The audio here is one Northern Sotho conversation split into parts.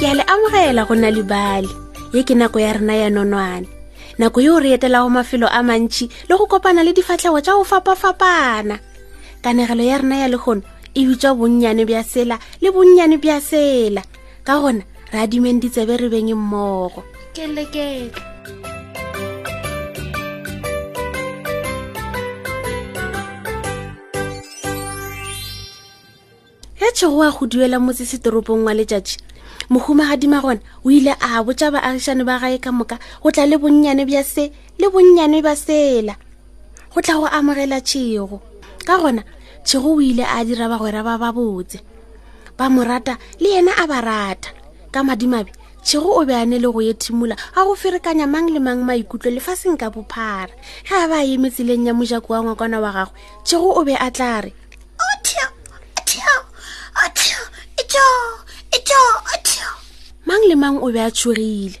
ke a le amogela go na libale ye ke nako ya rena ya nonwane nako yeo re etelago mafelo a mantšhi le go kopana le difatlhego tša go fapa-fapana kanegelo ya rena ya legono e bitšwa bonnyane bja sela le bonnyane bja sela ka gona re adimeng ditsebe re beng mmogo ke leketla ge tšhego wa go duela motse setoropong wa letšatši mohumagadima gona o ile a botša baagišane ba gae ka moka go tla le bonnyane bja se le bonnyane ba sela go tla go amogela tšego ka gona tšego o ile a dira bagwera ba ba botse ba mo rata le yena a ba rata ka madimabe tšego o be a ne le go ye thimola a go ferekanya mang le mang maikutlo lefaseng ka bophara ge a ba a eme tseleng ya mojako wa ngwakwana wa gagwe tšego o be a tla re mang le mang o be a tšhogile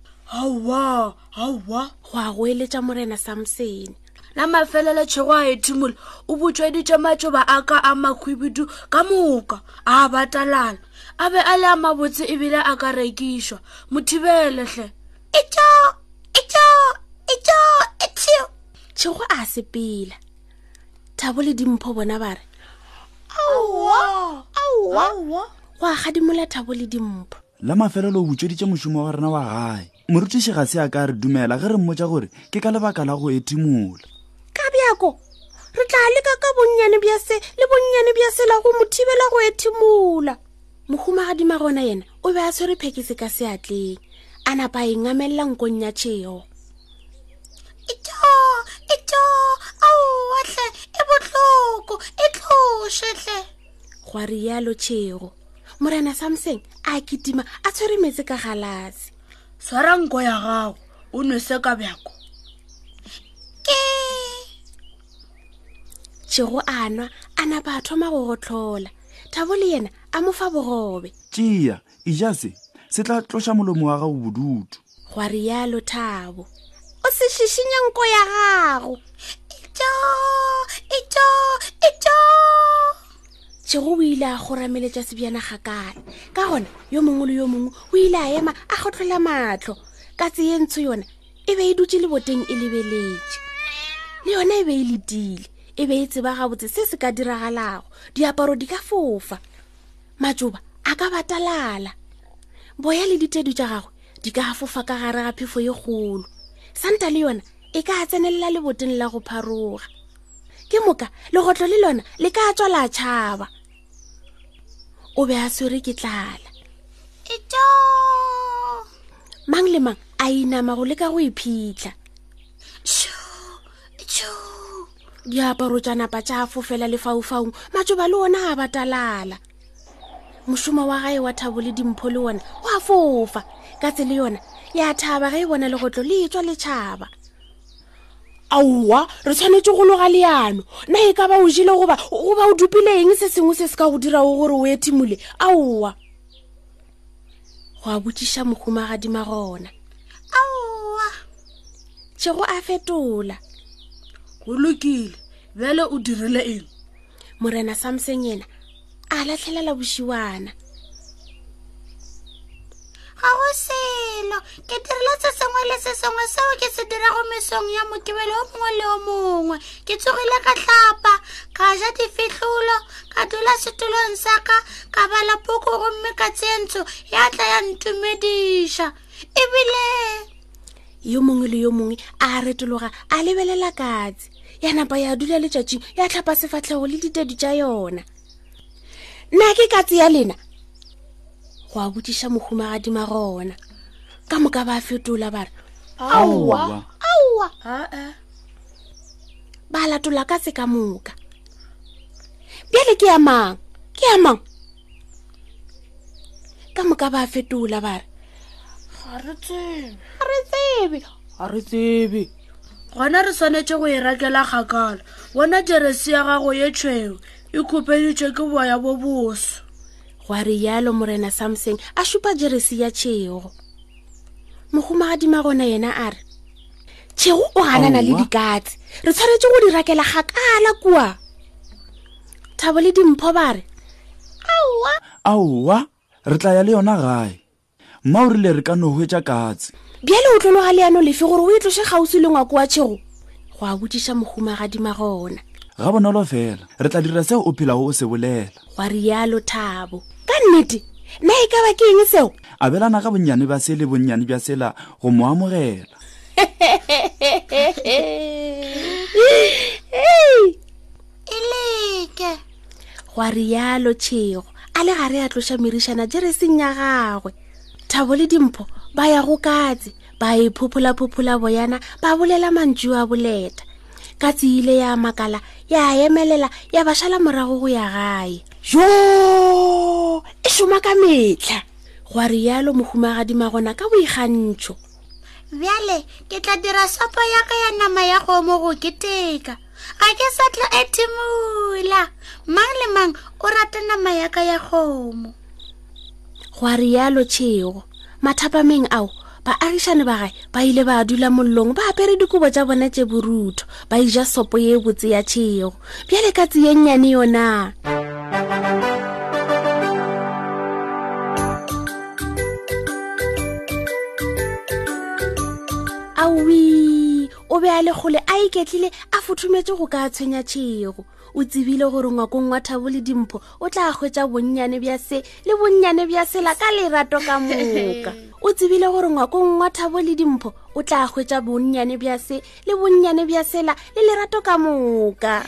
aowa aowa go a go eletša morena samsene na mafelelo tšhego a ethimola o butšweditše matšoba a ka a makhwibidu ka moka a batalala a be a le a mabotse ebile a ka rekišwa mothibelehle etšo etšo etšo etšo tšhego a sepela thabo le dimpho bona ba re aowa aowa go a gadimola thabo le dimpho la mafelelo o butšeditše mošomo wa rena wa gae morutiši ga se a ka re dumela ge re mmotsa gore ke ka lebaka la go ethimola ka bjako re tla leka ka bonnyane bja se le bonnyane bja sela go mo thibela go ethimola mohumagadima gona yena o be a tshwere phekese ka seatleng a napa e ngamelela nkong ya tšhego gwa rialo tšhego morena samseng a kitima a tshwere metse ka galase tshwara nko ya gago o nwe se ka bjako ke tšego a nwa a napa a thoma go gotlhola thabo le yena a mo fa bogobe tšea ija se se tla tloša molomo wa gago bodutu gwa rialo thabo o se šišinye nko ya gago etšo etšo etšo tšego o ile a gorameletša sebjana gakane ka gona yo mongwe le yo mongwe o ile a ema a kgotlhola matlho ka tseye ntsho yona e be e dutse le boteng e lebeletše le yona e be e letile e be e tseba gabotse se se ka diragalago diaparo di ka fofa matšoba a ka batalala boya le ditedu tša gagwe di ka fofa ka gare ga phefo ye kgolo santa le yona e ka tsenelela leboteng la go pharoga ke moka legotlo le lona le ka tswa la tšhaba o be a swere ke tlala eto mang le mang a inama go leka go iphitlha e diaparo tša napa tša fofela lefaufaung matsoba le ona a batalala mošomo wa gae wa thabo le dimpho le ona wa fofa ka tsele yona ya thaba ge e bona legotlo le etswa letšhaba aowa re tshwanetse go loga leano na e ka ba o jele goba goba o dupile eng se sengwe se se ka go dirago gore o ethimole aowa go a botšiša mohumagadi magona aowa tšego a fetola go lokile bjale o dirile eng morena samseng yena a latlhelela bošiwana ga go selo ke dirile se sengwe le se sengwe seo ke se dirago mesong ya mokebelo o mongwe le o mongwe ke tsogile ka tlapa ka ja difetlolo ka dula setulong sa ka ka bala poko gomme ka tsentsho ya tla ya ntumediša ebile yo mongwe le yo mongwe a retologa a lebelela katse ya napa ya dula letšatšing ya tlhapa sefatlhego le ditedu tša yona na ke katse ya lena go a botšiša mohumagadi magona ka moka ba fetola ba re aowa aowa ba latola ka se ka moka bjale ke ya mang ke ya mang ka moka ba fetola ba re ga re tsebe ga re tsebe ga re tsebe gona re swanetše go e rakela kgakala bona jeresi ya gago ye tšhweo e khupeditšwe ke boya bo boso gwa re yalo morena samseng a šupa jeresi ya tšhego mohumagadima gona yena a re tšhego o ganana le dikatse re tshwanetse go di rakela gakala kua thabo le dimpho ba re aowa aowa re tla ya le yona gae Mma o rile re ka no hwetša katse. Bjale o tlo loga leano lefe gore o e tloše kgauswi le ngwako wa tšhego? Go a botšiša mohumagadi magona. Ga bonolo fela, re tla dira seo o phelago o se bolela. Gwa rialo Thabo. Ka nnete, na e ka ba ke eng seo? Abelana ka bonnyane ba se le bonnyane bja sela go mo amogela. Hehehehe. e leke gwa rialo tšhego a le gare a tloša merišana jereseng ya gagwe thabo le dimpho ba ya go katse ba e phopholaphophola boyana ba bolela mantšu a boleta ka tseile ya makala ya emelela ya ba šala morago go ya gae yo e šoma ka metlha gwa rialo mohumagadi magona ka boikgantšho bjale ke tla dira sopo ya ka ya nama ya kgomo go keteka ga ke sa tlo etimola mang le mang o rata nama ya ka ya kgomo gwa rialo tšhego mathapameng ao baagišane ba gae ba ile ba dula mollong ba apere dikobo tša bone tše borutho ba ija sopo ye botse ya tšhego bjale ka tseyennyane yona awi o be a le kgole a iketlile a fothometse go ka tshwenya tšhego o tsebile gore ngwakong wa thabo le dimpho o tla hwetsa bonnyane bja se le bonnyane bja sela ka lerato ka moka o tsebile gore ngwakong wa thabo le dimpho o tla hwetsa bonnyane bja se le bonnyane bja sela le lerato ka moka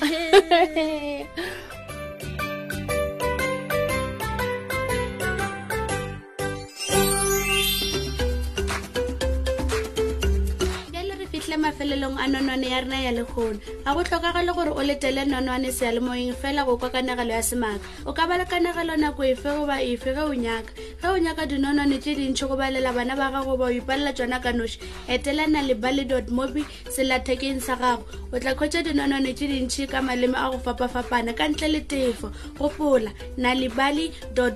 mafelelong a nonwane ya rena ya lekgono ga go tlhokagale gore o letele nonwane sealemoyeng fela go kwa kanegelo ya semaka o ka ba le kanegelo nako efe goba efe ge o nyaka ge o nyaka dinonwane tse dintšhi go balela bana ba gago ba o ipalela tsona ka noši etelana lebale dot mobi sellathekeng sa gago o tla khwetša dinonwane tše dintšhi ka maleme a go fapafapana ka ntle le tefo gopola nalibali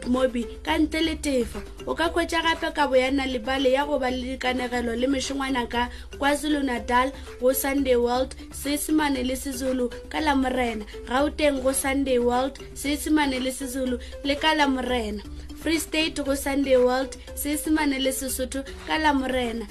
mobi ka ntle le tefo o ka khwetša gape kabo ya nalibali ya go ba le dikanegelo le mešongwana ka kwazulu natal go sunday world seesemane le sezulu ka la morena gauteng go sunday world seesemane le sezulu le ka la morena free state go sunday world seesemane le sesotho ka la morena